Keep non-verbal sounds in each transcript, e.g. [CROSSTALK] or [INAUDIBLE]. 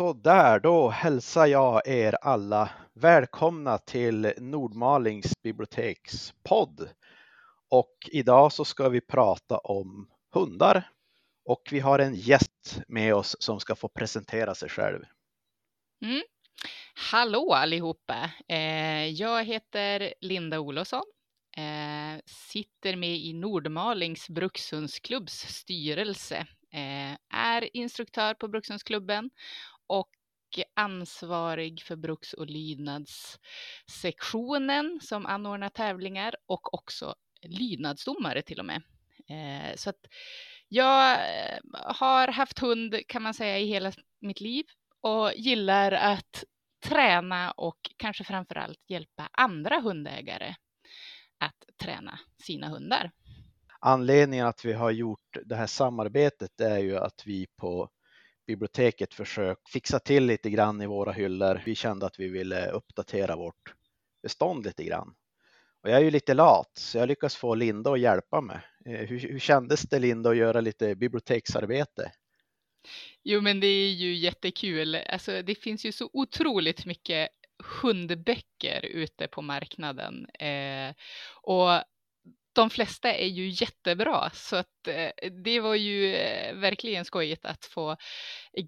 Så där, då hälsar jag er alla välkomna till Nordmalings bibliotekspodd. Och idag så ska vi prata om hundar och vi har en gäst med oss som ska få presentera sig själv. Mm. Hallå allihopa! Eh, jag heter Linda Olofsson, eh, sitter med i Nordmalings brukshundsklubbs styrelse, eh, är instruktör på Brukshundsklubben och ansvarig för bruks och lydnadssektionen som anordnar tävlingar och också lydnadsdomare till och med. Eh, så att jag eh, har haft hund kan man säga i hela mitt liv och gillar att träna och kanske framför allt hjälpa andra hundägare att träna sina hundar. Anledningen att vi har gjort det här samarbetet är ju att vi på biblioteket försökt fixa till lite grann i våra hyllor. Vi kände att vi ville uppdatera vårt bestånd lite grann. Och jag är ju lite lat så jag lyckas få Linda att hjälpa mig. Eh, hur, hur kändes det Linda att göra lite biblioteksarbete? Jo, men det är ju jättekul. Alltså, det finns ju så otroligt mycket hundböcker ute på marknaden eh, och de flesta är ju jättebra så att eh, det var ju eh, verkligen skojigt att få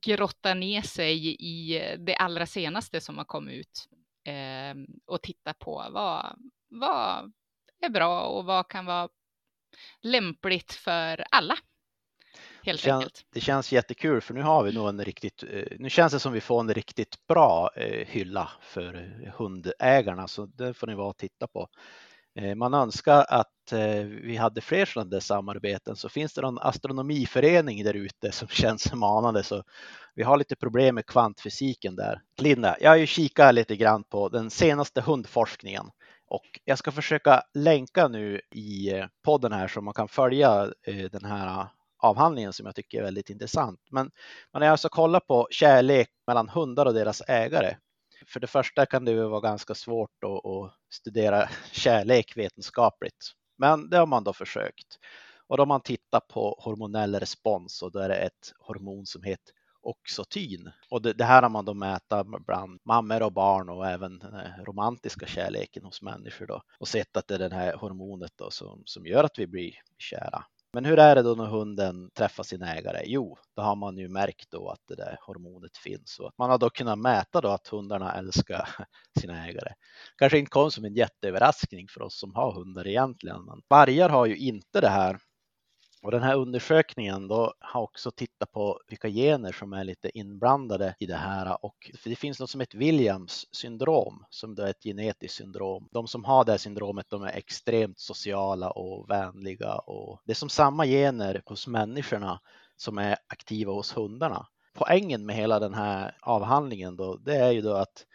grotta ner sig i det allra senaste som har kommit ut eh, och titta på vad, vad är bra och vad kan vara lämpligt för alla. Helt det, känns, enkelt. det känns jättekul för nu har vi nog en riktigt, nu känns det som vi får en riktigt bra hylla för hundägarna så det får ni vara och titta på. Eh, man önskar att eh, vi hade fler sådana samarbeten så finns det någon astronomiförening där ute som [LAUGHS] känns manande så vi har lite problem med kvantfysiken där. Linda, jag har ju kikat lite grann på den senaste hundforskningen och jag ska försöka länka nu i eh, podden här så man kan följa den här avhandlingen som jag tycker är väldigt intressant. Men man har alltså kollat på kärlek mellan hundar och deras ägare för det första kan det vara ganska svårt att, studera [LAUGHS] kärlek vetenskapligt. Men det har man då försökt. Och då har man tittat på hormonell respons och då är det ett hormon som heter oxytocin. Och det, det, här har man då mäta bland mammor och barn och även eh, romantiska kärleken hos människor då och sett att det är det här hormonet då som, som gör att vi blir kära. Men hur är det då när hunden träffar sin ägare? Jo, då har man ju märkt då att det där hormonet finns och att man har då kunnat mäta då att hundarna älskar [LAUGHS] sina ägare. Kanske inte kom som en jätteöverraskning för oss som har hundar egentligen, men vargar har ju inte det här och den här undersökningen då har också tittat på vilka gener som är lite inblandade i det här och det finns något som heter Williams syndrom som är ett genetiskt syndrom. De som har det här syndromet de är extremt sociala och vänliga och det är som samma gener hos människorna som är aktiva hos hundarna. Poängen med hela den här avhandlingen då, det är ju då att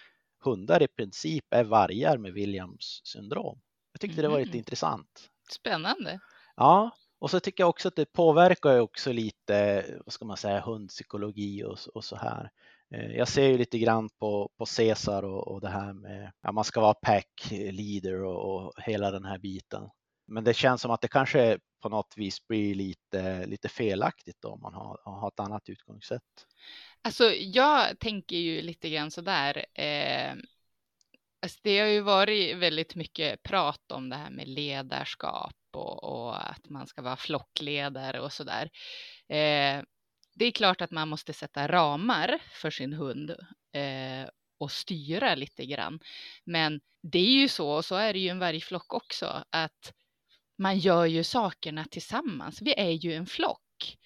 hundar i princip är vargar med Williams syndrom. Jag tyckte det var lite mm. intressant. Spännande. Ja, och så tycker jag också att det påverkar ju också lite, vad ska man säga, hundpsykologi och, och så här. Eh, jag ser ju lite grann på, på Cesar och, och det här med att man ska vara pack leader och, och, hela den här biten. Men det känns som att det kanske på något vis blir lite, lite felaktigt då, om man har, har ett annat utgångssätt. Alltså jag tänker ju lite grann sådär. Eh, alltså det har ju varit väldigt mycket prat om det här med ledarskap och, och att man ska vara flockledare och sådär. Eh, det är klart att man måste sätta ramar för sin hund eh, och styra lite grann. Men det är ju så, och så är det ju en vargflock också, att man gör ju sakerna tillsammans. Vi är ju en flock.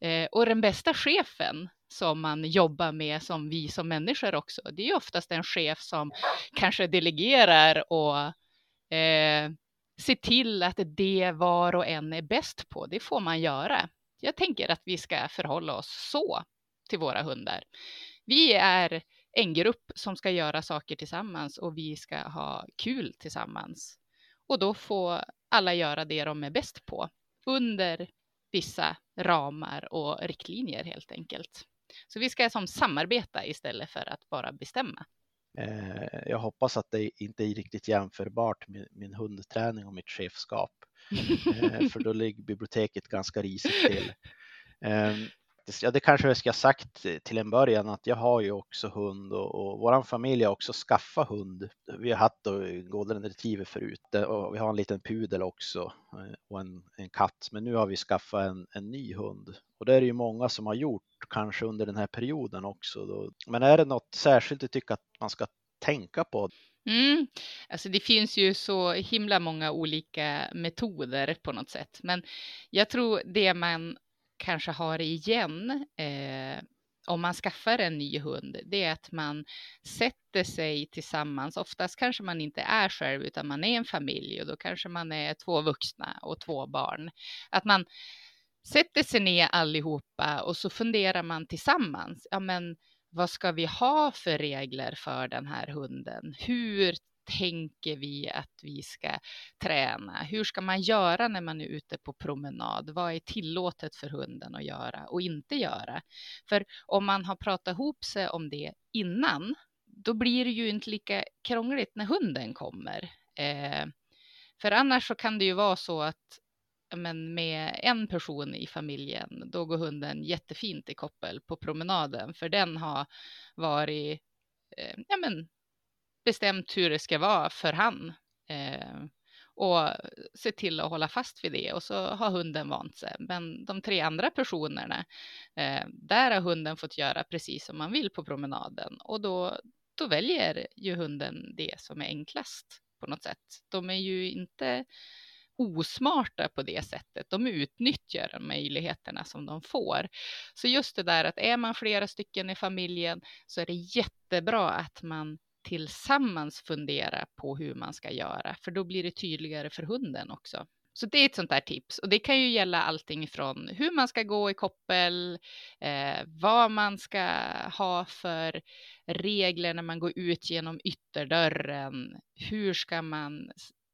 Eh, och den bästa chefen som man jobbar med som vi som människor också, det är ju oftast en chef som kanske delegerar och eh, se till att det var och en är bäst på, det får man göra. Jag tänker att vi ska förhålla oss så till våra hundar. Vi är en grupp som ska göra saker tillsammans och vi ska ha kul tillsammans. Och då får alla göra det de är bäst på under vissa ramar och riktlinjer helt enkelt. Så vi ska som samarbeta istället för att bara bestämma. Eh, jag hoppas att det inte är riktigt jämförbart med min hundträning och mitt chefskap. Eh, för då ligger biblioteket ganska risigt till. [LAUGHS] Faktiskt, ja det kanske jag ska ha sagt till en början att jag har ju också hund och, och våran familj har också skaffat hund. Vi har haft golden retriever förut eh, och vi har en liten pudel också eh, och en, en katt. Men nu har vi skaffat en, en ny hund och det är det ju många som har gjort kanske under den här perioden också. Då. Men är det något särskilt du tycker att man ska tänka på? Mm. Alltså det finns ju så himla många olika metoder på något sätt, men jag tror det man kanske har igen eh, om man skaffar en ny hund, det är att man sätter sig tillsammans. Oftast kanske man inte är själv, utan man är en familj och då kanske man är två vuxna och två barn. Att man sätter sig ner allihopa och så funderar man tillsammans. Ja, men vad ska vi ha för regler för den här hunden? Hur tänker vi att vi ska träna? Hur ska man göra när man är ute på promenad? Vad är tillåtet för hunden att göra och inte göra? För om man har pratat ihop sig om det innan, då blir det ju inte lika krångligt när hunden kommer. Eh, för annars så kan det ju vara så att men med en person i familjen, då går hunden jättefint i koppel på promenaden, för den har varit eh, ja, men, bestämt hur det ska vara för han. Eh, och se till att hålla fast vid det och så har hunden vant sig. Men de tre andra personerna, eh, där har hunden fått göra precis som man vill på promenaden och då, då väljer ju hunden det som är enklast på något sätt. De är ju inte osmarta på det sättet. De utnyttjar de möjligheterna som de får. Så just det där att är man flera stycken i familjen så är det jättebra att man tillsammans fundera på hur man ska göra, för då blir det tydligare för hunden också. Så det är ett sånt där tips och det kan ju gälla allting från hur man ska gå i koppel, eh, vad man ska ha för regler när man går ut genom ytterdörren, hur ska man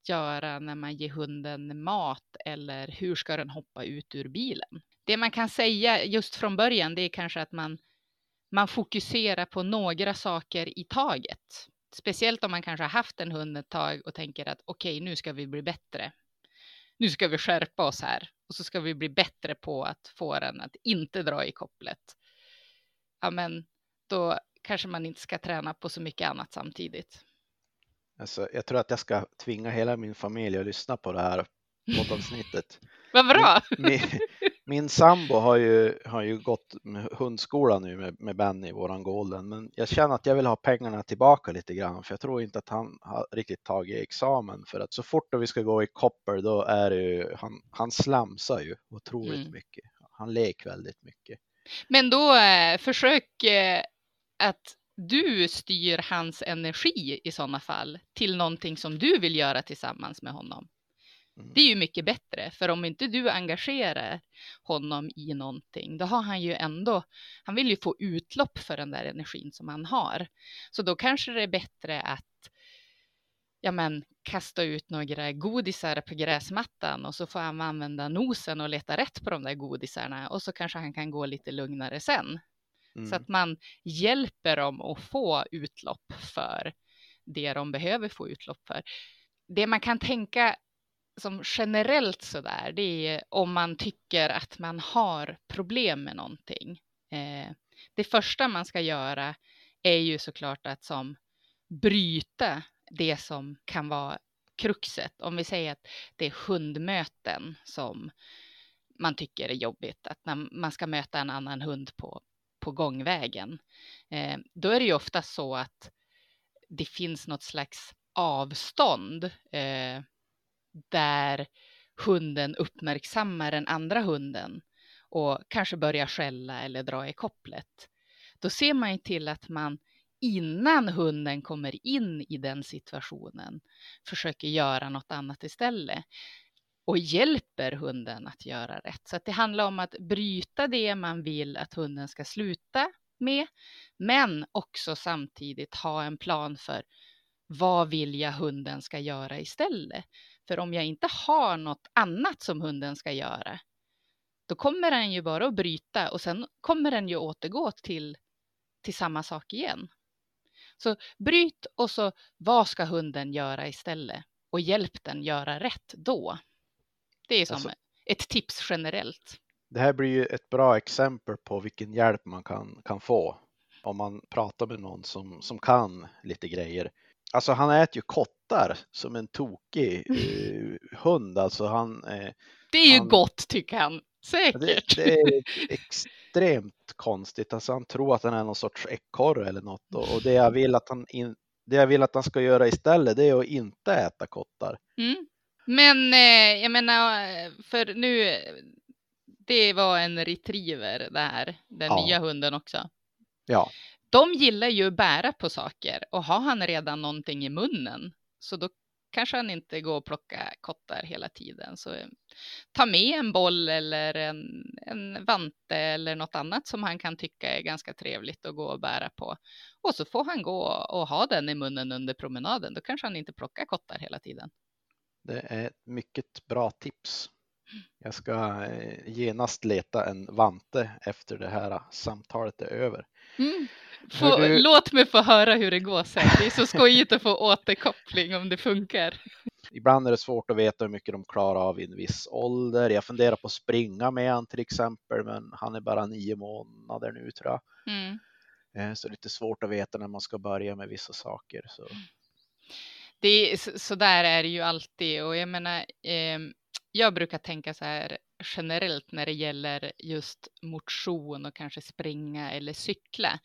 göra när man ger hunden mat eller hur ska den hoppa ut ur bilen? Det man kan säga just från början, det är kanske att man man fokuserar på några saker i taget. Speciellt om man kanske har haft en hund ett tag och tänker att okej, okay, nu ska vi bli bättre. Nu ska vi skärpa oss här och så ska vi bli bättre på att få den att inte dra i kopplet. Ja, men då kanske man inte ska träna på så mycket annat samtidigt. Alltså, jag tror att jag ska tvinga hela min familj att lyssna på det här poddavsnittet. [LAUGHS] Vad bra! Min, min, min sambo har ju, har ju gått med hundskola nu med, med Benny, våran golden, men jag känner att jag vill ha pengarna tillbaka lite grann, för jag tror inte att han har riktigt tagit examen, för att så fort vi ska gå i Copper, då är det ju, han, han slamsar ju otroligt mm. mycket. Han leker väldigt mycket. Men då eh, försök eh, att du styr hans energi i sådana fall till någonting som du vill göra tillsammans med honom. Mm. Det är ju mycket bättre, för om inte du engagerar honom i någonting, då har han ju ändå, han vill ju få utlopp för den där energin som han har. Så då kanske det är bättre att ja men, kasta ut några godisar på gräsmattan och så får han använda nosen och leta rätt på de där godisarna och så kanske han kan gå lite lugnare sen. Mm. Så att man hjälper dem att få utlopp för det de behöver få utlopp för. Det man kan tänka som generellt så där, det är om man tycker att man har problem med någonting. Eh, det första man ska göra är ju såklart att som bryta det som kan vara kruxet. Om vi säger att det är hundmöten som man tycker är jobbigt, att när man ska möta en annan hund på, på gångvägen, eh, då är det ju ofta så att det finns något slags avstånd eh, där hunden uppmärksammar den andra hunden och kanske börjar skälla eller dra i kopplet. Då ser man ju till att man innan hunden kommer in i den situationen försöker göra något annat istället och hjälper hunden att göra rätt. Så att det handlar om att bryta det man vill att hunden ska sluta med, men också samtidigt ha en plan för vad vill jag hunden ska göra istället? För om jag inte har något annat som hunden ska göra, då kommer den ju bara att bryta och sen kommer den ju återgå till, till samma sak igen. Så bryt och så vad ska hunden göra istället? Och hjälp den göra rätt då. Det är som alltså, ett tips generellt. Det här blir ju ett bra exempel på vilken hjälp man kan, kan få om man pratar med någon som, som kan lite grejer. Alltså han äter ju kottar som en tokig eh, hund. Alltså han, eh, Det är ju han, gott tycker han. Säkert. Det, det, är [LAUGHS] extremt konstigt. Alltså han tror att han är någon sorts ekorre eller något och, och det jag vill att han in, det jag vill att han ska göra istället det är att inte äta kottar. Mm. Men eh, jag menar, för nu, det var en retriever det här, den Ja. nya hunden också. Ja, De gillar ju att bära på saker och har han redan någonting i munnen så då kanske han inte går och plocka kottar hela tiden. Så eh, ta med en boll eller en, en vante eller något annat som han kan tycka är ganska trevligt att gå och bära på. Och så får han gå och ha den i munnen under promenaden. Då kanske han inte plockar kottar hela tiden. det är ett mycket bra tips. Jag ska eh, genast leta en vante efter det här samtalet är över. Mm. Få, du- Låt mig få höra hur det går sen. Det är så skojigt att få [LAUGHS] återkoppling om det funkar. Ibland är det svårt att veta hur mycket de klarar av i en viss ålder. Jag funderar på att springa med han till exempel, men han är bara nio månader nu tror jag. Mm. Eh, Så det är lite svårt att veta när man ska börja med vissa saker. Så. Det är, så, så där är det ju alltid och jag menar, eh, jag brukar tänka så här generellt när det gäller just motion och kanske springa eller cykla.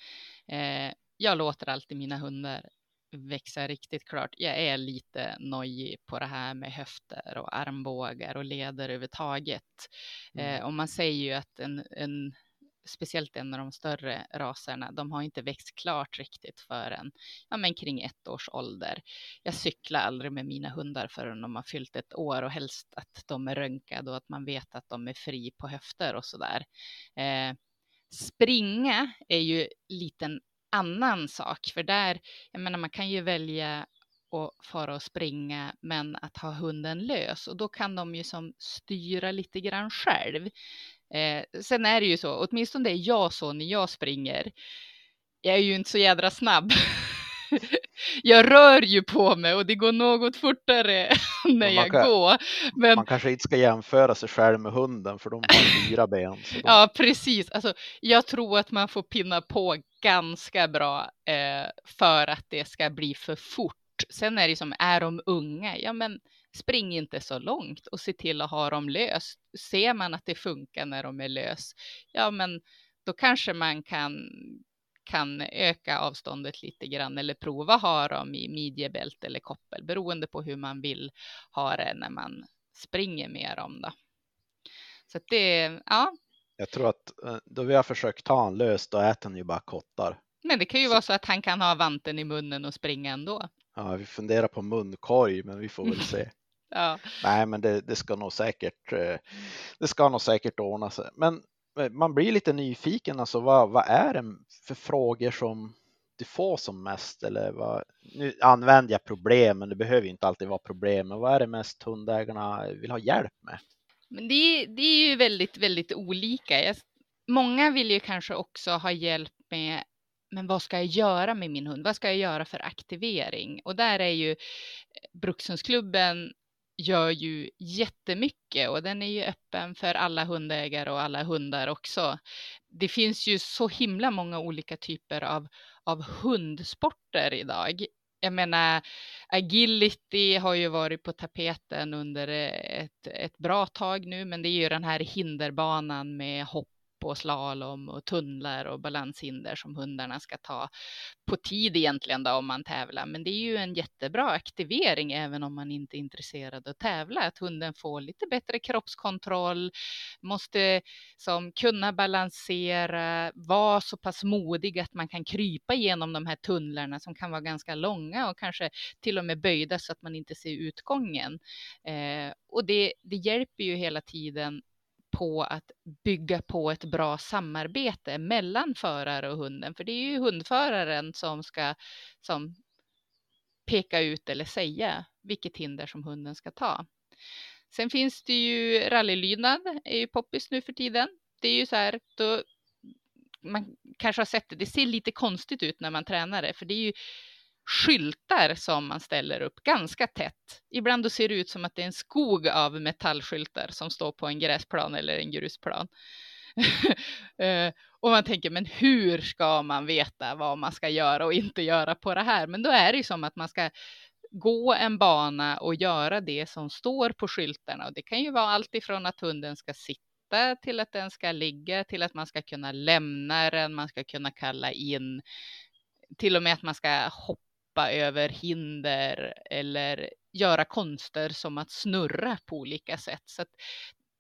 Eh, jag låter alltid mina hundar växa riktigt klart. Jag är lite nojig på det här med höfter och armbågar och leder överhuvudtaget. Mm. Eh, och man säger ju att en, en speciellt en av de större raserna, de har inte växt klart riktigt förrän ja, men kring ett års ålder. Jag cyklar aldrig med mina hundar förrän de har fyllt ett år och helst att de är röntgade och att man vet att de är fri på höfter och så där. Eh, springa är ju liten annan sak, för där, jag menar, man kan ju välja att fara och springa, men att ha hunden lös och då kan de ju som styra lite grann själv. Eh, sen är det ju så, åtminstone är jag så när jag springer. Jag är ju inte så jädra snabb. [LAUGHS] jag rör ju på mig och det går något fortare [LAUGHS] när jag kan- går. Men Man kanske inte ska jämföra sig själv med hunden för de har fyra ben. [LAUGHS] De, Ja, precis. Alltså, jag tror att man får pinna på ganska bra eh, för att det ska bli för fort. Sen är det som, är de unga? Ja, men spring inte så långt och se till att ha dem lös. Ser man att det funkar när de är lös, ja, men då kanske man kan kan öka avståndet lite grann eller prova ha dem i midjebälte eller koppel beroende på hur man vill ha det när man springer med dem. Då. Så att det, ja, Jag tror att eh, då vi har försökt ta han lös, då äter han ju bara kottar. Men det kan ju Så- vara så att han kan ha vanten i munnen och springa ändå. Ja, vi funderar på munkorg, men vi får väl [LAUGHS] se. [LAUGHS] Ja, Nej, men det, det ska nog säkert. eh, Det ska nog säkert ordna sig. Men eh, man blir lite nyfiken. Alltså, vad, vad är det för frågor som du får som mest? Eller vad, nu använder jag problem, men det behöver ju inte alltid vara problem. Men vad är det mest hundägarna vill ha hjälp med? men det, det är ju väldigt, väldigt olika. Många vill ju kanske också ha hjälp med men vad ska jag göra med min hund? Vad ska jag göra för aktivering? Och där är ju Brukshundsklubben gör ju jättemycket och den är ju öppen för alla hundägare och alla hundar också. Det finns ju så himla många olika typer av, av hundsporter idag. Jag menar, agility har ju varit på tapeten under ett, ett bra tag nu, men det är ju den här hinderbanan med hopp och slalom och tunnlar och balanshinder som hundarna ska ta på tid egentligen då om man tävlar. Men det är ju en jättebra aktivering även om man inte är intresserad av att tävla. Att hunden får lite bättre kroppskontroll, måste som kunna balansera, vara så pass modig att man kan krypa igenom de här tunnlarna som kan vara ganska långa och kanske till och med böjda så att man inte ser utgången. Eh, och det, det hjälper ju hela tiden på att bygga på ett bra samarbete mellan förare och hunden. För det är ju hundföraren som ska som peka ut eller säga vilket hinder som hunden ska ta. Sen finns det ju rallylydnad, är ju poppis nu för tiden. Det är ju så här, då, man kanske har sett det, det ser lite konstigt ut när man tränar det, för det är ju skyltar som man ställer upp ganska tätt. Ibland då ser det ut som att det är en skog av metallskyltar som står på en gräsplan eller en grusplan. [LAUGHS] Eh, och man tänker, men hur ska man veta vad man ska göra och inte göra på det här? Men då är det ju som att man ska gå en bana och göra det som står på skyltarna. Och det kan ju vara allt ifrån att hunden ska sitta till att den ska ligga, till att man ska kunna lämna den, man ska kunna kalla in, till och med att man ska hoppa över hinder eller göra konster som att snurra på olika sätt. Så att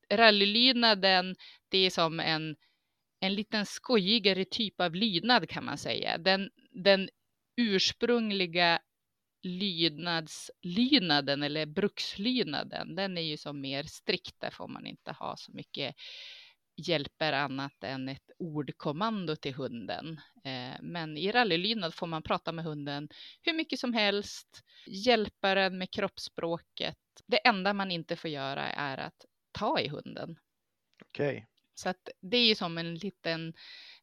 rallylydnaden, det är som en, en liten skojigare typ av lydnad kan man säga. Den, den ursprungliga lydnadslydnaden eller brukslydnaden, den är ju som mer strikt. Där får man inte ha så mycket hjälper annat än ett ordkommando till hunden. Eh, men i rallylydnad får man prata med hunden hur mycket som helst, hjälpa den med kroppsspråket. Det enda man inte får göra är att ta i hunden. Okej. Okay. Så att det är ju som en liten,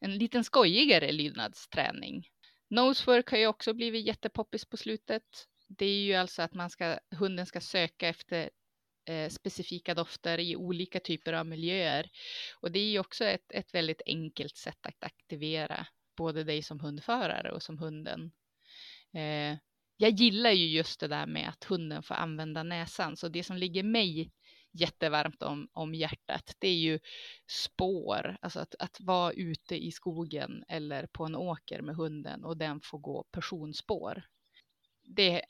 en liten skojigare lydnadsträning. Nosework har ju också blivit jättepoppis på slutet. Det är ju alltså att man ska, hunden ska söka efter eh, specifika dofter i olika typer av miljöer. Och det är ju också ett, ett väldigt enkelt sätt att aktivera både dig som hundförare och som hunden. Eh, jag gillar ju just det där med att hunden får använda näsan, så det som ligger mig jättevarmt om, om hjärtat, det är ju spår, alltså att, att vara ute i skogen eller på en åker med hunden och den får gå personspår. Det,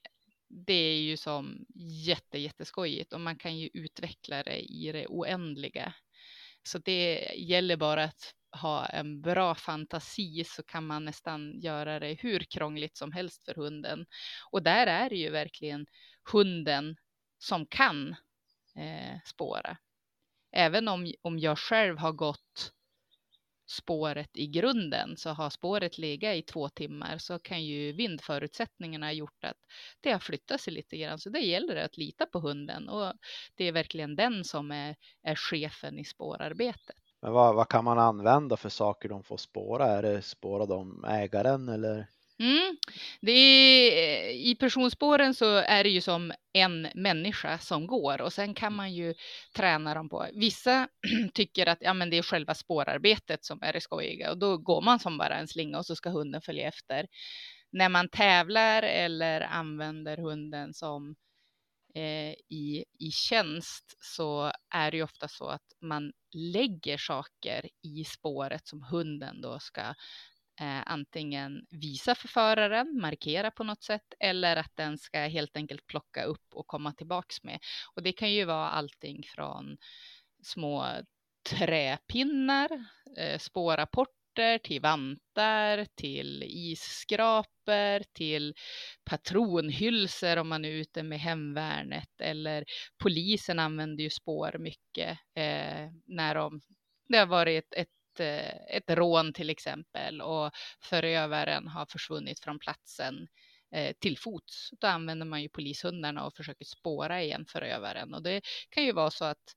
det är ju som jätte, jätteskojigt och man kan ju utveckla det i det oändliga. Så det gäller bara att ha en bra fantasi så kan man nästan göra det hur krångligt som helst för hunden. Och där är det ju verkligen hunden som kan eh, spåra. Även om, om jag själv har gått spåret i grunden så har spåret legat i två timmar så kan ju vindförutsättningarna ha gjort att det har flyttat sig lite grann. Så det gäller att lita på hunden och det är verkligen den som är, är chefen i spårarbetet. Men vad, vad kan man använda för saker de får spåra? Är det spåra de ägaren eller? Mm. Det är, eh, I personspåren så är det ju som en människa som går och sen kan man ju träna dem på. Vissa [CLEARS THROAT] tycker att ja, men det är själva spårarbetet som är det skojiga och då går man som bara en slinga och så ska hunden följa efter. När man tävlar eller använder hunden som eh, i, i tjänst så är det ju ofta så att man lägger saker i spåret som hunden då ska eh, antingen visa för föraren, markera på något sätt eller att den ska helt enkelt plocka upp och komma tillbaks med. Och det kan ju vara allting från små träpinnar, eh, spårrapporter till vantar, till isskrapor, till patronhylsor om man är ute med hemvärnet eller polisen använder ju spår mycket eh, när de det har varit ett, ett Eh, ett rån till exempel och förövaren har försvunnit från platsen eh, till fots. Då använder man ju polishundarna och försöker spåra igen förövaren och det kan ju vara så att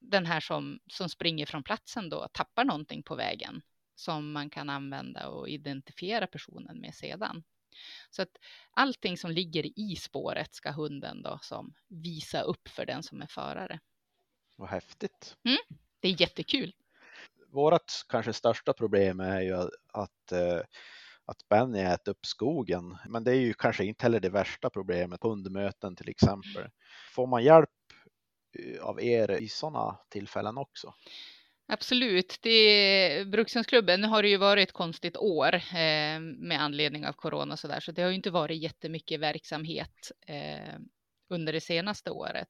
den här som, som springer från platsen då tappar någonting på vägen som man kan använda och identifiera personen med sedan. Så att allting som ligger i spåret ska hunden då som visa upp för den som är förare. Vad häftigt. Mm, det är jättekul vårt kanske största problem är ju att, eh, att Benny äter upp skogen. Men det är ju kanske inte heller det värsta problemet hundmöten till exempel. Får man hjälp eh, av er i sådana tillfällen också? Absolut. Det, Brukshundsklubben, nu har det ju varit ett konstigt år eh, med anledning av corona och så där, så det har ju inte varit jättemycket verksamhet eh, under det senaste året.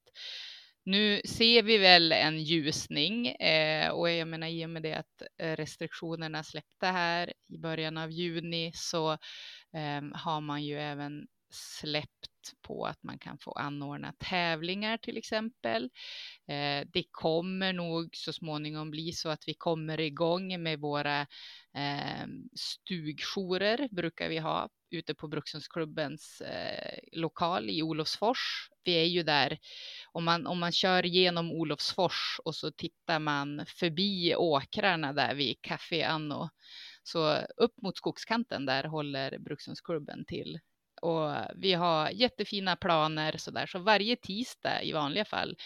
Nu ser vi väl en ljusning eh, och jag menar i och med det att eh, restriktionerna släppte här i början av juni så eh, har man ju även släppt på att man kan få anordna tävlingar till exempel. Eh, det kommer nog så småningom bli så att vi kommer igång med våra eh, stugjourer brukar vi ha ute på Brukshundsklubbens eh, lokal i Olofsfors. Vi är ju där om man, om man kör genom Olofsfors och så tittar man förbi åkrarna där vid Café Anno. Så upp mot skogskanten där håller Brukshundsklubben till och vi har jättefina planer så där. Så varje tisdag i vanliga fall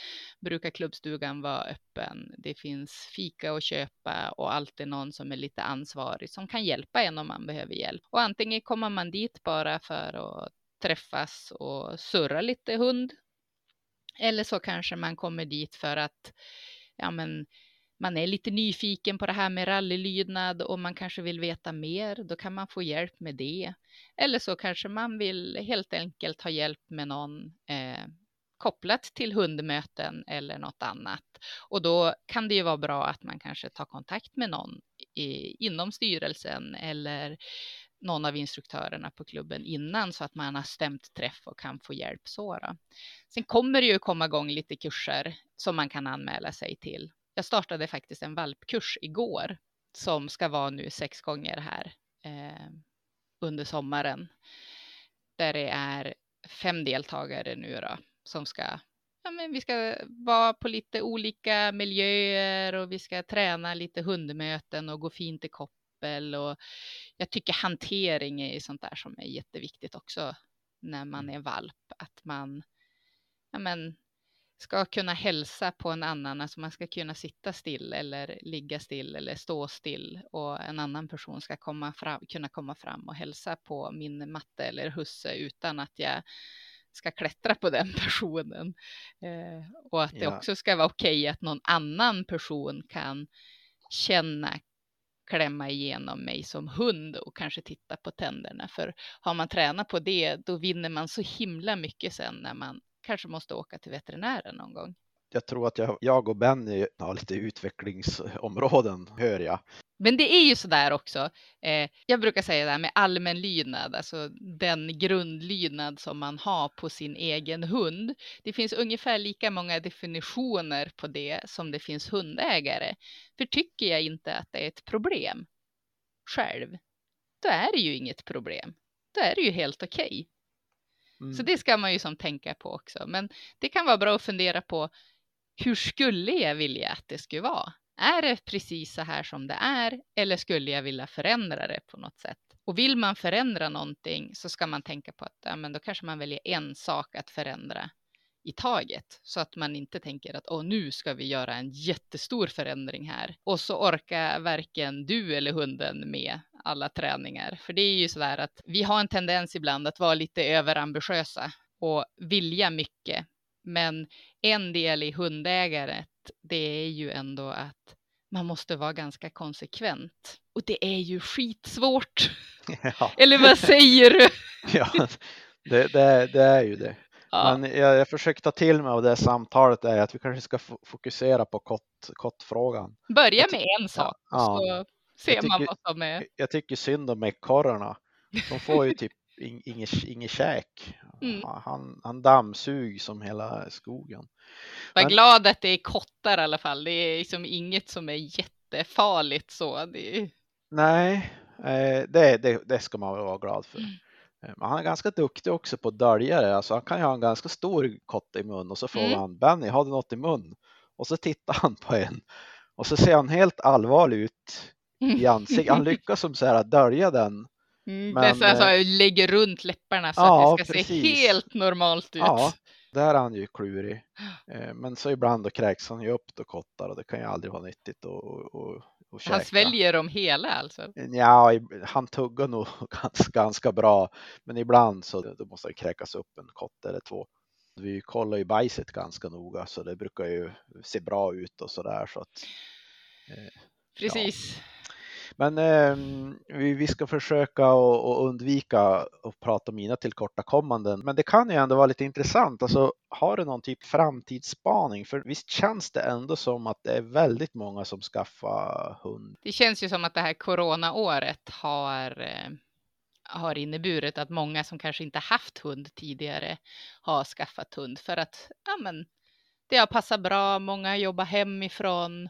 brukar klubbstugan vara öppen. Det finns fika att köpa och alltid någon som är lite ansvarig som kan hjälpa en om man behöver hjälp. Och antingen kommer man dit bara för att träffas och surra lite hund. Eller så kanske man kommer dit för att ja, men man är lite nyfiken på det här med rallylydnad och man kanske vill veta mer, då kan man få hjälp med det. Eller så kanske man vill helt enkelt ha hjälp med någon eh, kopplat till hundmöten eller något annat. Och då kan det ju vara bra att man kanske tar kontakt med någon i, inom styrelsen eller någon av instruktörerna på klubben innan så att man har stämt träff och kan få hjälp så. Då. Sen kommer det ju komma igång lite kurser som man kan anmäla sig till jag startade faktiskt en valpkurs igår som ska vara nu sex gånger här eh, under sommaren. Där det är fem deltagare nu då som ska Ja, men vi ska vara på lite olika miljöer och vi ska träna lite hundmöten och gå fint i koppel. Och jag tycker hantering är sånt där som är jätteviktigt också när man mm. är valp. Att man ja, men, ska kunna hälsa på en annan, alltså man ska kunna sitta still eller ligga still eller stå still och en annan person ska komma fram, kunna komma fram och hälsa på min matte eller husse utan att jag ska klättra på den [LAUGHS] personen. Eh, och att det ja. också ska vara okej okay att någon annan person kan känna klämma igenom mig som hund och kanske titta på tänderna. För har man tränat på det, då vinner man så himla mycket sen när man kanske måste åka till veterinären någon gång. Jag tror att jag, jag och Benny har lite utvecklingsområden, hör jag. Men det är ju så där också. Eh, jag brukar säga det här med allmän lydnad, alltså den grundlydnad som man har på sin egen hund. Det finns ungefär lika många definitioner på det som det finns hundägare. För tycker jag inte att det är ett problem själv, då är det ju inget problem. Då är det ju helt okej. Okay. Mm. Så det ska man ju som tänka på också. Men det kan vara bra att fundera på hur skulle jag vilja att det skulle vara? Är det precis så här som det är eller skulle jag vilja förändra det på något sätt? Och vill man förändra någonting så ska man tänka på att ja, men då kanske man väljer en sak att förändra i taget så att man inte tänker att Åh, nu ska vi göra en jättestor förändring här och så orkar varken du eller hunden med alla träningar. För det är ju så där att vi har en tendens ibland att vara lite överambitiösa och vilja mycket. Men en del i hundägaret, det är ju ändå att man måste vara ganska konsekvent. Och det är ju skitsvårt. [LAUGHS] Ja. Eller vad säger du? [LAUGHS] ja, det, det, det är ju det. Ja. Men jag, jag försöker ta till mig av det samtalet är att vi kanske ska fokusera på kott, kottfrågan. Börja med en sak ja. så ser tycker, man vad som är. Jag tycker synd om ekorrarna. De får ju [LAUGHS] typ inget, inget käk. Mm. Han, han dammsug som hela skogen. Var Men, glad att det är kottar i alla fall. Det är liksom inget som är jättefarligt så. Är... Nej, eh, det, det, det ska man vara glad för. Mm. Eh, men han är ganska duktig också på att dölja det. Alltså han kan ju ha en ganska stor kotte i mun och så frågar mm. han Benny, har du något i mun? Och så tittar han på en och så ser han helt allvarlig ut i ansiktet. Han lyckas som så här dölja den. Mm, men, det är så alltså, lägger runt läpparna så ja, att det ska precis. se helt normalt ut. Ja, där är han ju klurig. Eh, men så ibland då kräks han ju upp då kottar och det kan ju aldrig vara nyttigt att Han sväljer dem hela alltså? Ja, han tuggar nog [LAUGHS] ganska, ganska bra, men ibland så då måste det kräkas upp en kott eller två. Vi kollar ju bajset ganska noga så det brukar ju se bra ut och så där så att. Eh, Precis. Ja. Men eh, vi, vi, ska försöka att undvika att prata om mina tillkortakommanden. Men det kan ju ändå vara lite intressant. Alltså, har du någon typ framtidsspaning? För visst känns det ändå som att det är väldigt många som skaffar hund. Det känns ju som att det här coronaåret har eh har inneburit att många som kanske inte haft hund tidigare har skaffat hund för att ja, men, det har passat bra. Många jobbar hemifrån.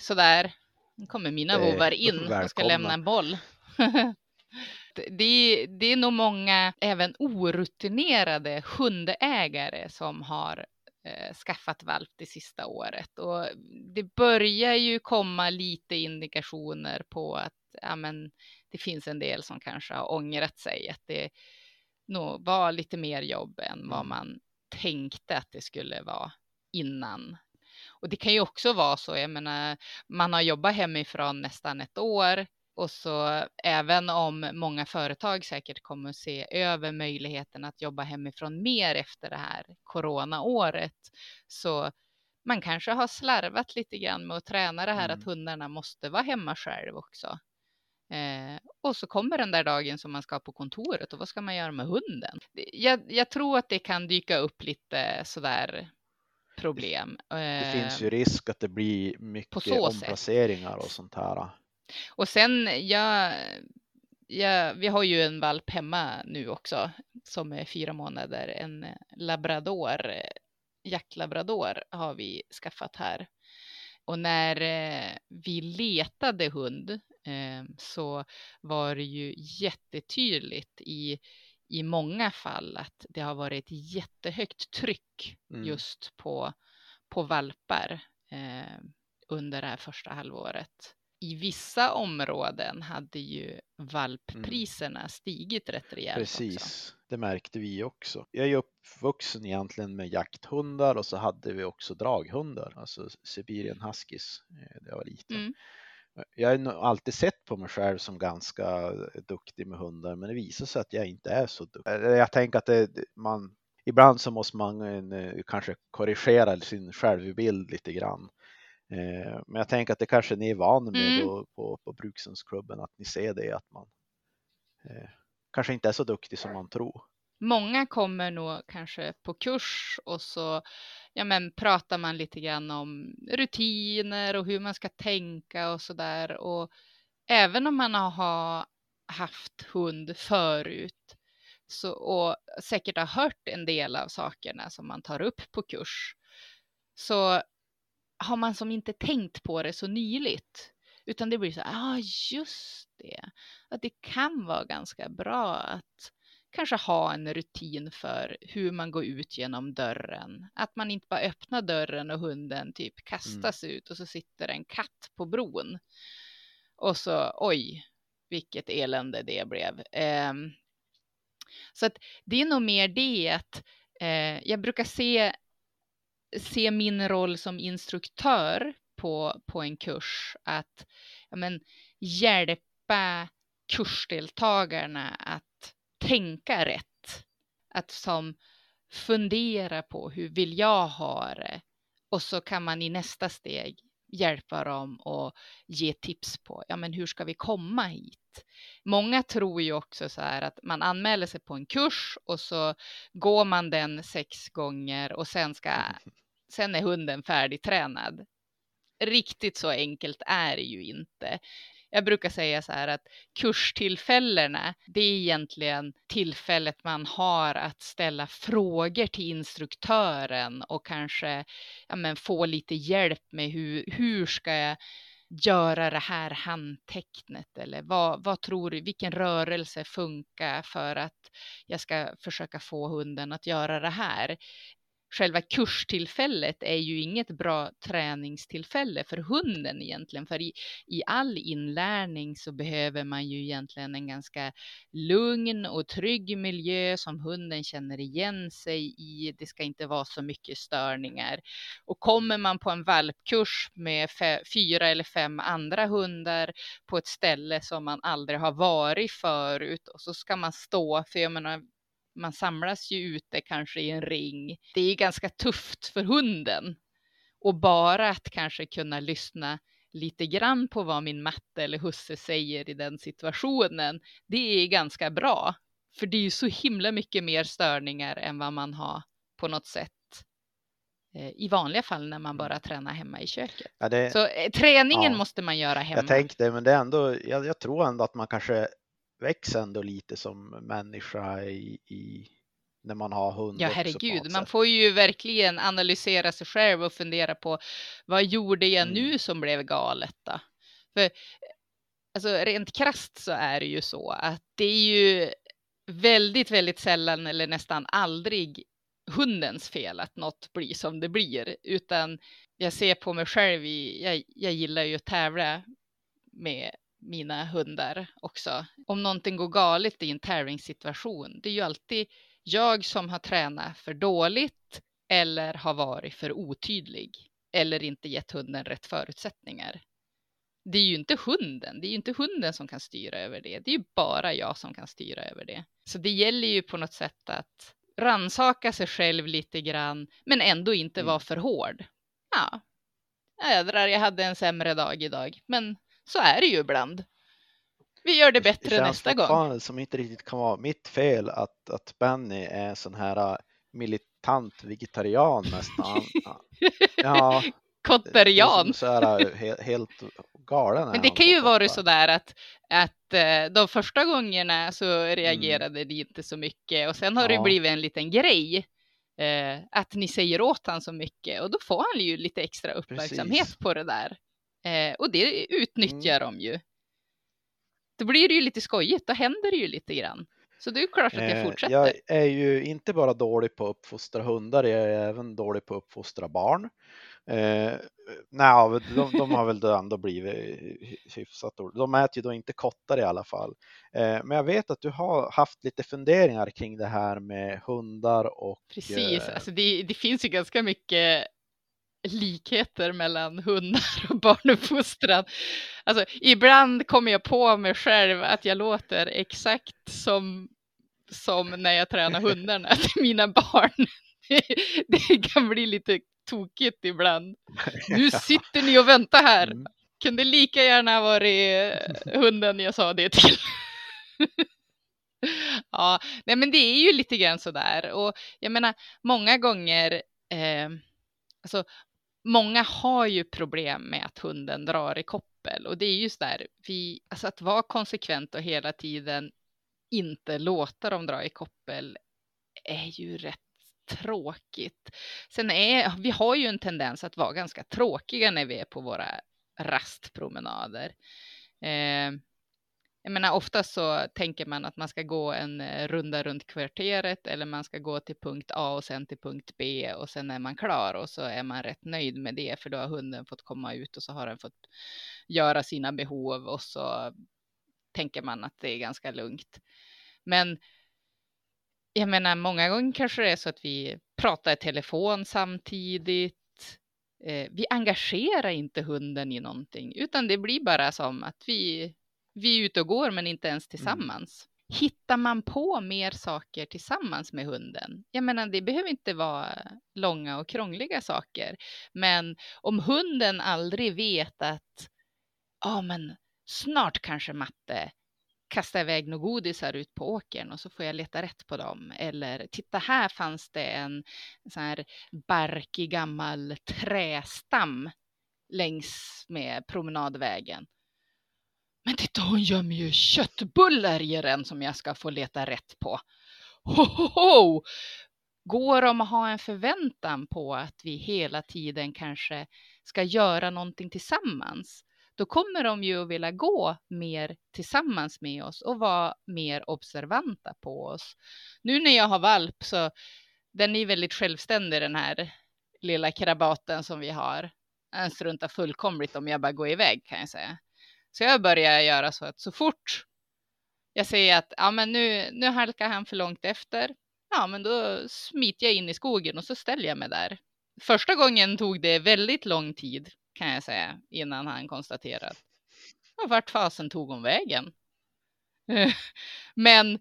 Sådär. Nu kommer mina vovvar in och ska lämna en boll. [LAUGHS] det, det är nog många, även orutinerade hundägare som har eh, skaffat valp det sista året. Och det börjar ju komma lite indikationer på att ja, men, det finns en del som kanske har ångrat sig. Att det, nog vara lite mer jobb än vad Mm. man tänkte att det skulle vara innan. Och det kan ju också vara så, jag menar, man har jobbat hemifrån nästan ett år och så även om många företag säkert kommer att se över möjligheten att jobba hemifrån mer efter det här coronaåret, så man kanske har slarvat lite grann med att träna det här Mm. att hundarna måste vara hemma själv också. Eh, och så kommer den där dagen som man ska på kontoret och vad ska man göra med hunden? Jag, jag tror att det kan dyka upp lite sådär problem. Det Eh, finns ju risk att det blir mycket så sätt. omplaceringar och sånt här. Och sen, jag, jag, vi har ju en valp hemma nu också som är fyra månader, en labrador, eh, jaktlabrador har vi skaffat här. Och när eh, vi letade hund eh, så var det ju jättetydligt i, i många fall att det har varit ett jättehögt tryck Mm. just på, på valpar eh, under det här första halvåret. I vissa områden hade ju valppriserna stigit rätt rejält också. Precis, det märkte vi också. Jag är uppvuxen egentligen med jakthundar och så hade vi också draghundar, alltså Siberian huskies eh, när jag var liten. Mm. Jag har alltid sett på mig själv som ganska duktig med hundar, men det visar sig att jag inte är så duktig. Jag tänker att det, man, ibland så måste man eh, kanske korrigera sin självbild lite grann. Eh, Men jag tänker att det kanske ni är vana med Mm. på, på Brukshundsklubben, att ni ser det, att man eh, kanske inte är så duktig som man tror. Många kommer nog kanske på kurs och så ja, men, pratar man lite grann om rutiner och hur man ska tänka och så där. Och även om man har haft hund förut så, och säkert har hört en del av sakerna som man tar upp på kurs så har man som inte tänkt på det så nyligt. Utan det blir så här, ja ah, just det, att det kan vara ganska bra att kanske ha en rutin för hur man går ut genom dörren. Att man inte bara öppnar dörren och hunden typ kastas ut och så sitter en katt på bron. Och så oj, vilket elände det blev. Ehm, så att det är nog mer det att eh, jag brukar se, se min roll som instruktör på, på en kurs att ja, men, hjälpa kursdeltagarna att tänka rätt. Att som fundera på hur vill jag ha det? Och så kan man i nästa steg hjälpa dem och ge tips på ja, men hur ska vi komma hit? Många tror ju också så här att man anmäler sig på en kurs och så går man den sex gånger och sen ska [LAUGHS] sen är hunden färdigtränad. Riktigt så enkelt är det ju inte. Jag brukar säga så här att kurstillfällena, det är egentligen tillfället man har att ställa frågor till instruktören och kanske ja, men, få lite hjälp med hur, hur ska jag göra det här handtecknet? Eller vad, vad tror du, vilken rörelse funkar för att jag ska försöka få hunden att göra det här? Själva kurstillfället är ju inget bra träningstillfälle för hunden egentligen. För i, i all inlärning så behöver man ju egentligen en ganska lugn och trygg miljö som hunden känner igen sig i. Det ska inte vara så mycket störningar. Och kommer man på en valpkurs med fyra eller fem andra hundar på ett ställe som man aldrig har varit förut och så ska man stå, för jag menar man samlas ju ute kanske i en ring. Det är ganska tufft för hunden. Och bara att kanske kunna lyssna lite grann på vad min matte eller husse säger i den situationen, det är ganska bra. För det är ju så himla mycket mer störningar än vad man har på något sätt eh, i vanliga fall när man bara tränar hemma i köket. Ja, det, Så eh, träningen ja. måste man göra hemma. jag tänkte, men det är ändå, jag, jag tror ändå att man kanske växer ändå lite som människa i, i när man har hund Ja, herregud. Man får ju verkligen analysera sig själv och fundera på vad gjorde jag Mm. nu som blev galet då? För alltså, rent krasst så är det ju så att det är ju väldigt, väldigt sällan eller nästan aldrig hundens fel att något blir som det blir, utan jag ser på mig själv i, jag, jag gillar ju att tävla med mina hundar också. Om någonting går galet i en tävlingssituation, det är ju alltid jag som har tränat för dåligt eller har varit för otydlig eller inte gett hunden rätt förutsättningar. Det är ju inte hunden, det är ju inte hunden som kan styra över det. Det är ju bara jag som kan styra över det. Så det gäller ju på något sätt att ransaka sig själv lite grann, men ändå inte mm. vara för hård. Ja, jädrar, jag hade en sämre dag idag, men så är det ju ibland. Vi gör det bättre det nästa gång. Det som inte riktigt kan vara mitt fel att, att Benny är sån här äh, militant vegetarian nästan. [LAUGHS] ja, Kotterian. Så här, helt, helt galen. Men det kan ju vara så där att, att äh, de första gångerna så reagerade mm. det inte så mycket och sen har ja. det blivit en liten grej eh, att ni säger åt han så mycket och då får han ju lite extra uppmärksamhet Precis. på det där. Eh, och det utnyttjar mm. de ju. Då blir det ju lite skojigt, då händer det ju lite grann. Så det är klart att jag eh, fortsätter. Jag är ju inte bara dålig på att uppfostra hundar, jag är även dålig på att uppfostra barn. Eh, nej, de, de, har väl ändå blivit hyfsat dåliga. De äter ju då inte kottar i alla fall. Eh, men jag vet att du har haft lite funderingar kring det här med hundar och... Precis, eh... alltså det, det finns ju ganska mycket likheter mellan hundar och barnuppfostran. Alltså, ibland kommer jag på mig själv att jag låter exakt som, som när jag tränar hundarna till mina barn. [LAUGHS] Det kan bli lite tokigt ibland. Nu [LAUGHS] sitter ni och väntar här. Mm. Kunde lika gärna varit hunden jag sa det till. [LAUGHS] ja, nej men det är ju lite grann sådär och jag menar många gånger eh, alltså många har ju problem med att hunden drar i koppel och det är just där vi, alltså att vara konsekvent och hela tiden inte låta dem dra i koppel är ju rätt tråkigt. Sen är, vi har ju en tendens att vara ganska tråkiga när vi är på våra rastpromenader. Eh, jag menar oftast så tänker man att man ska gå en eh, runda runt kvarteret eller man ska gå till punkt A och sen till punkt B och sen är man klar och så är man rätt nöjd med det för då har hunden fått komma ut och så har den fått göra sina behov och så tänker man att det är ganska lugnt. Men jag menar, många gånger kanske det är så att vi pratar i telefon samtidigt. Eh, vi engagerar inte hunden i någonting, utan det blir bara som att vi, vi är ute och går, men inte ens mm. tillsammans. Mm. Hittar man på mer saker tillsammans med hunden? Jag menar, det behöver inte vara långa och krångliga saker, men om hunden aldrig vet att ja, men snart kanske matte kasta iväg några godisar ut på åkern och så får jag leta rätt på dem. Eller titta här fanns det en sån här barkig gammal trästam längs med promenadvägen. Men titta hon gömmer ju köttbullar i den som jag ska få leta rätt på. Ho, ho, ho! Går de att ha en förväntan på att vi hela tiden kanske ska göra någonting tillsammans? då kommer de ju att vilja gå mer tillsammans med oss och vara mer observanta på oss. Nu när jag har valp så den är väldigt självständig den här lilla krabaten som vi har. Den struntar fullkomligt om jag bara går iväg kan jag säga. Så jag börjar göra så att så fort jag ser att ja, men nu, nu halkar han för långt efter, ja, men då smiter jag in i skogen och så ställer jag mig där. Första gången tog det väldigt lång tid kan jag säga innan han konstaterade Och vart fasen tog hon vägen? [LAUGHS] Men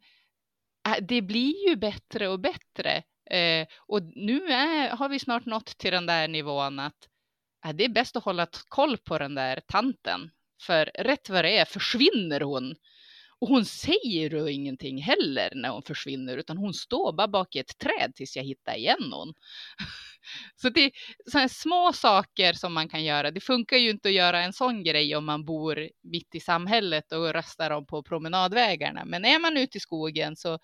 äh, det blir ju bättre och bättre. Eh, och nu är, har vi snart nått till den där nivån att äh, det är bäst att hålla koll på den där tanten. För rätt vad det är försvinner hon och hon säger ju ingenting heller när hon försvinner, utan hon står bara bak i ett träd tills jag hittar igen hon. [LAUGHS] Så det är sådana små saker som man kan göra. Det funkar ju inte att göra en sån grej om man bor mitt i samhället och rastar dem på promenadvägarna. Men är man ute i skogen så,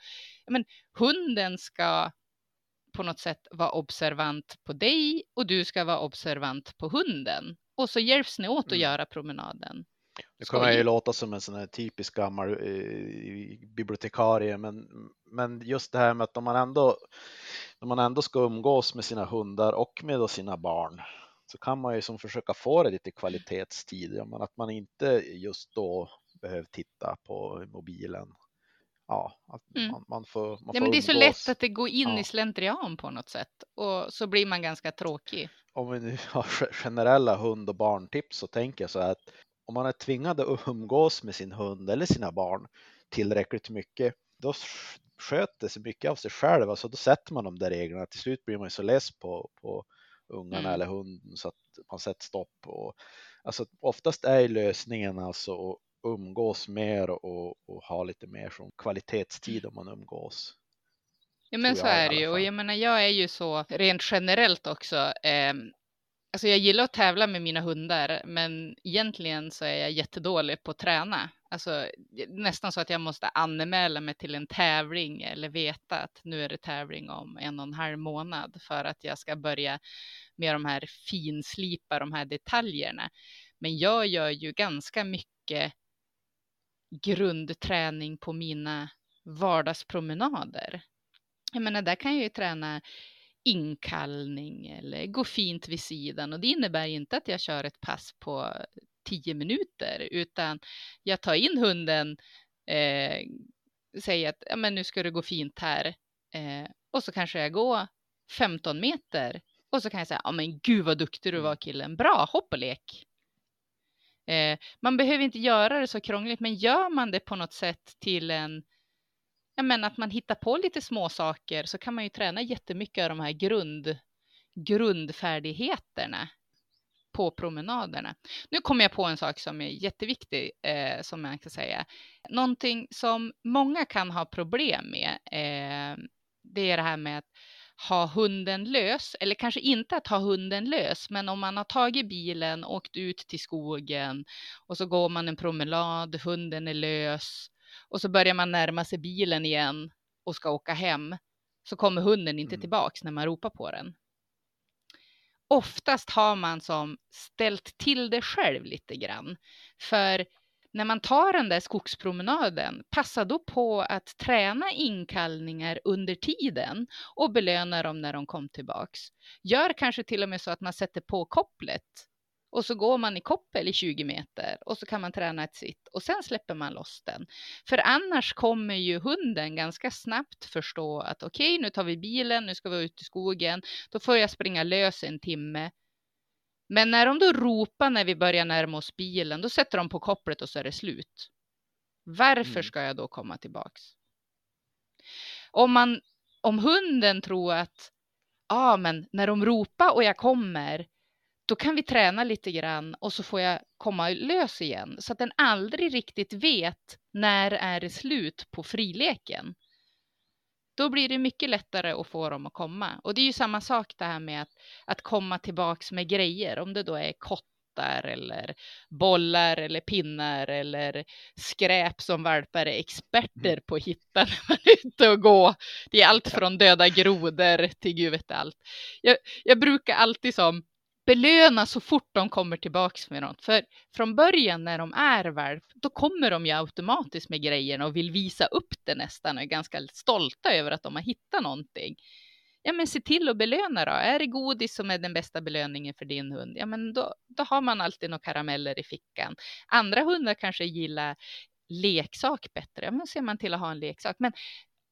men hunden ska på något sätt vara observant på dig och du ska vara observant på hunden. Och så hjälps ni åt att mm. göra promenaden. Nu kommer jag ju låta som en sån här typisk gammal eh, bibliotekarie, men, men just det här med att om man ändå, när man ändå ska umgås med sina hundar och med sina barn så kan man ju som försöka få det lite kvalitetstid, men att man inte just då behöver titta på mobilen. Ja, Mm. man, man får, man Ja, får men det är så lätt att det går in Ja. i slentrian på något sätt och så blir man ganska tråkig. Om vi nu [LAUGHS] har ge- generella hund och barntips så tänker jag så här att om man är tvingad att umgås med sin hund eller sina barn tillräckligt mycket, då sk- sköter sig mycket av sig själv. Alltså då sätter man de där reglerna. Till slut blir man ju så less på, på ungarna Mm. eller hunden så att man sätter stopp. Och, alltså oftast är lösningen alltså umgås mer och, och ha lite mer som kvalitetstid om man umgås. Ja men så är det ju och jag menar jag är ju så rent generellt också. Eh, alltså jag gillar att tävla med mina hundar men egentligen så är jag jättedålig på att träna. Alltså nästan så att jag måste anmäla mig till en tävling eller veta att nu är det tävling om en och en halv månad för att jag ska börja med de här finslipa de här detaljerna. Men jag gör ju ganska mycket grundträning på mina vardagspromenader. Jag menar, där kan jag ju träna inkallning eller gå fint vid sidan. Och det innebär inte att jag kör ett pass på tio minuter utan jag tar in hunden, eh, säger att ja, men nu ska du gå fint här. Eh, och så kanske jag går 15 meter. Och så kan jag säga ja men gud vad duktig du var killen, bra hopp och lek. Eh, man behöver inte göra det så krångligt men gör man det på något sätt till en Ja, men att man hittar på lite små saker så kan man ju träna jättemycket av de här grund, grundfärdigheterna på promenaderna. Nu kommer jag på en sak som är jätteviktig eh, som man kan säga. Någonting som många kan ha problem med. Eh, det är det här med att ha hunden lös, eller kanske inte att ha hunden lös, men om man har tagit bilen, åkt ut till skogen och så går man en promenad, hunden är lös och så börjar man närma sig bilen igen och ska åka hem så kommer hunden inte Mm. tillbaks när man ropar på den. Oftast har man som ställt till det själv lite grann. För när man tar den där skogspromenaden, passa då på att träna inkallningar under tiden och belöna dem när de kom tillbaks. Gör kanske till och med så att man sätter på kopplet och så går man i koppel i 20 meter och så kan man träna ett sitt och sen släpper man loss den. För annars kommer ju hunden ganska snabbt förstå att okej, nu tar vi bilen, nu ska vi ut i skogen, då får jag springa lös en timme. Men när de då ropar när vi börjar närma oss bilen, då sätter de på kopplet och så är det slut. Varför Mm. ska jag då komma tillbaks? Om, man, om hunden tror att ja, ah, men när de ropar och jag kommer, då kan vi träna lite grann och så får jag komma lös igen. Så att den aldrig riktigt vet när är det slut på frileken. Då blir det mycket lättare att få dem att komma. Och det är ju samma sak det här med att, att komma tillbaks med grejer. Om det då är kottar eller bollar eller pinnar eller skräp som valpar är experter på att hitta [LAUGHS] när man är ute och gå. Det är allt från döda grodor till gud vet allt. Jag, jag brukar alltid som belöna så fort de kommer tillbaks med något. För från början när de är valp, då kommer de ju automatiskt med grejerna och vill visa upp det nästan och är ganska stolta över att de har hittat någonting. Ja, men se till att belöna då. Är det godis som är den bästa belöningen för din hund? Ja, men då, då har man alltid några karameller i fickan. Andra hundar kanske gillar leksak bättre. Ja, men ser man till att ha en leksak. Men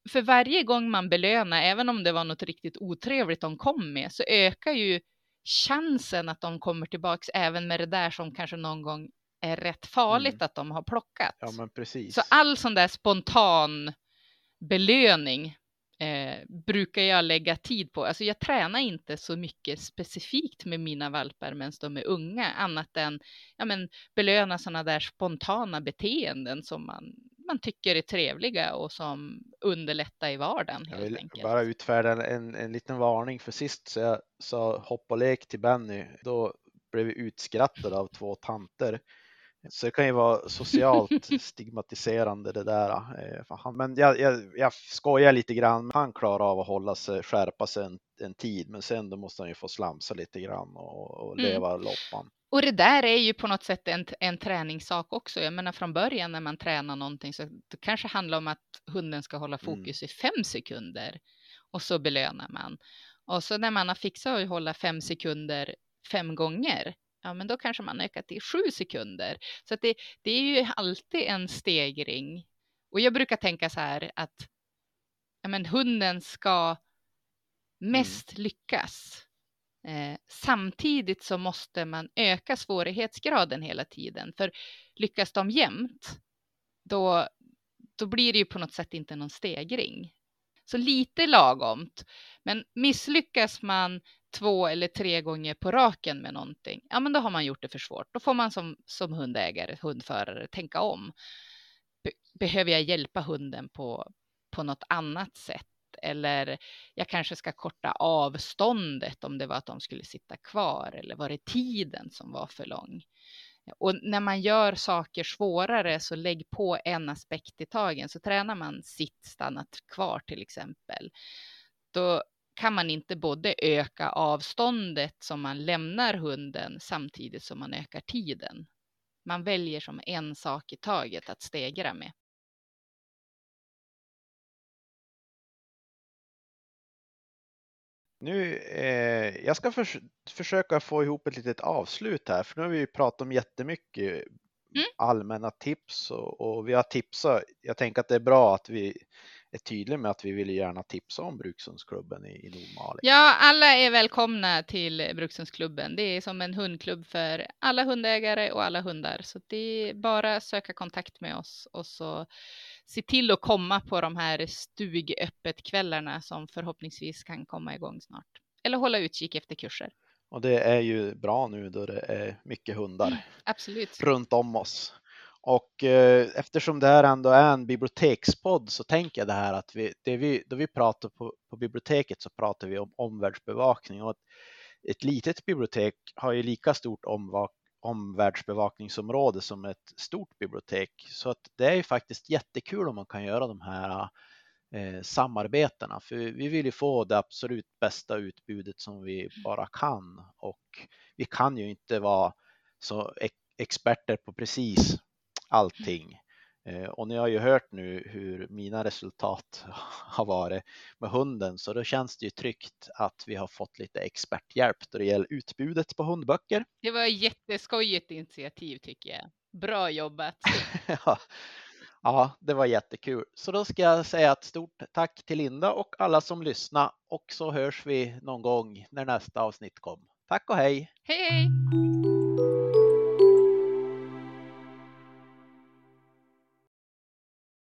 för varje gång man belönar, även om det var något riktigt otrevligt de kom med, så ökar ju chansen att de kommer tillbaks även med det där som kanske någon gång är rätt farligt Mm. att de har plockat. Ja, men precis. Så all sån där spontan belöning eh, brukar jag lägga tid på. Alltså jag tränar inte så mycket specifikt med mina valpar medan de är unga, annat än ja, men, belöna sådana där spontana beteenden som man, man tycker är trevliga och som underlättar i vardagen Jag vill enkelt. bara utfärda en, en liten varning för sist så jag sa hopp och lek till Benny. Då blev vi utskrattade av två tanter. Så det kan ju vara socialt [LAUGHS] stigmatiserande det där. eh, Men jag, jag, jag skojar lite grann. Han klarar av att hålla sig, skärpa sig en, en tid, men sen då måste han ju få slamsa lite grann och, och Mm. leva loppan. Och det där är ju på något sätt en, en träningssak också. Jag menar från början när man tränar någonting så det kanske handlar om att hunden ska hålla Mm. fokus i fem sekunder och så belönar man. Och så när man har fixat att hålla fem sekunder fem gånger, ja men då kanske man ökar till sju sekunder. Så det, det är ju alltid en stegring. Och jag brukar tänka så här att ja, men hunden ska mest mm. lyckas. Eh, samtidigt så måste man öka svårighetsgraden hela tiden. För lyckas de jämt, då, då blir det ju på något sätt inte någon stegring. Så lite lagomt. Men misslyckas man två eller tre gånger på raken med någonting, ja men då har man gjort det för svårt. Då får man som, som hundägare, hundförare tänka om. Be behöver jag hjälpa hunden på, på något annat sätt? Eller jag kanske ska korta avståndet om det var att de skulle sitta kvar eller var det tiden som var för lång? Och när man gör saker svårare så lägg på en aspekt i tagen så tränar man sitt stannat kvar till exempel. Då kan man inte både öka avståndet som man lämnar hunden samtidigt som man ökar tiden. Man väljer som en sak i taget att stegra med. Nu, eh, jag ska förs försöka få ihop ett litet avslut här, för nu har vi pratat om jättemycket mm. allmänna tips och, och, vi har tipsat. Jag tänker att det är bra att vi är tydliga med att vi vill gärna tipsa om Brukshundsklubben i, i Nordmaling. Ja, alla är välkomna till Brukshundsklubben. Det är som en hundklubb för alla hundägare och alla hundar, så det är bara att söka kontakt med oss och så se till att komma på de här stugöppet-kvällarna som förhoppningsvis kan komma igång snart. Eller hålla utkik efter kurser. Och det är ju bra nu då det är mycket hundar mm, Absolut. runt om oss. Och eh, eftersom det här ändå är en bibliotekspodd så tänker jag det här att vi, det vi, då vi pratar på, på biblioteket så pratar vi om omvärldsbevakning och ett, ett litet bibliotek har ju lika stort omvak, omvärldsbevakningsområde som ett stort bibliotek. Så att det är ju faktiskt jättekul om man kan göra de här eh, samarbetena. För vi vill ju få det absolut bästa utbudet som vi bara kan. Och vi kan ju inte vara så e-, experter på precis allting. Eh, och ni har ju hört nu hur mina resultat [LAUGHS] har varit med hunden så då känns det ju tryggt att vi har fått lite experthjälp då det gäller utbudet på hundböcker. Det var ett jätteskojigt initiativ tycker jag. Bra jobbat! [LAUGHS] ja. ja, det var jättekul. Så då ska jag säga ett stort tack till Linda och alla som lyssnar och så hörs vi någon gång när nästa avsnitt kommer. Tack och hej! Hej hej!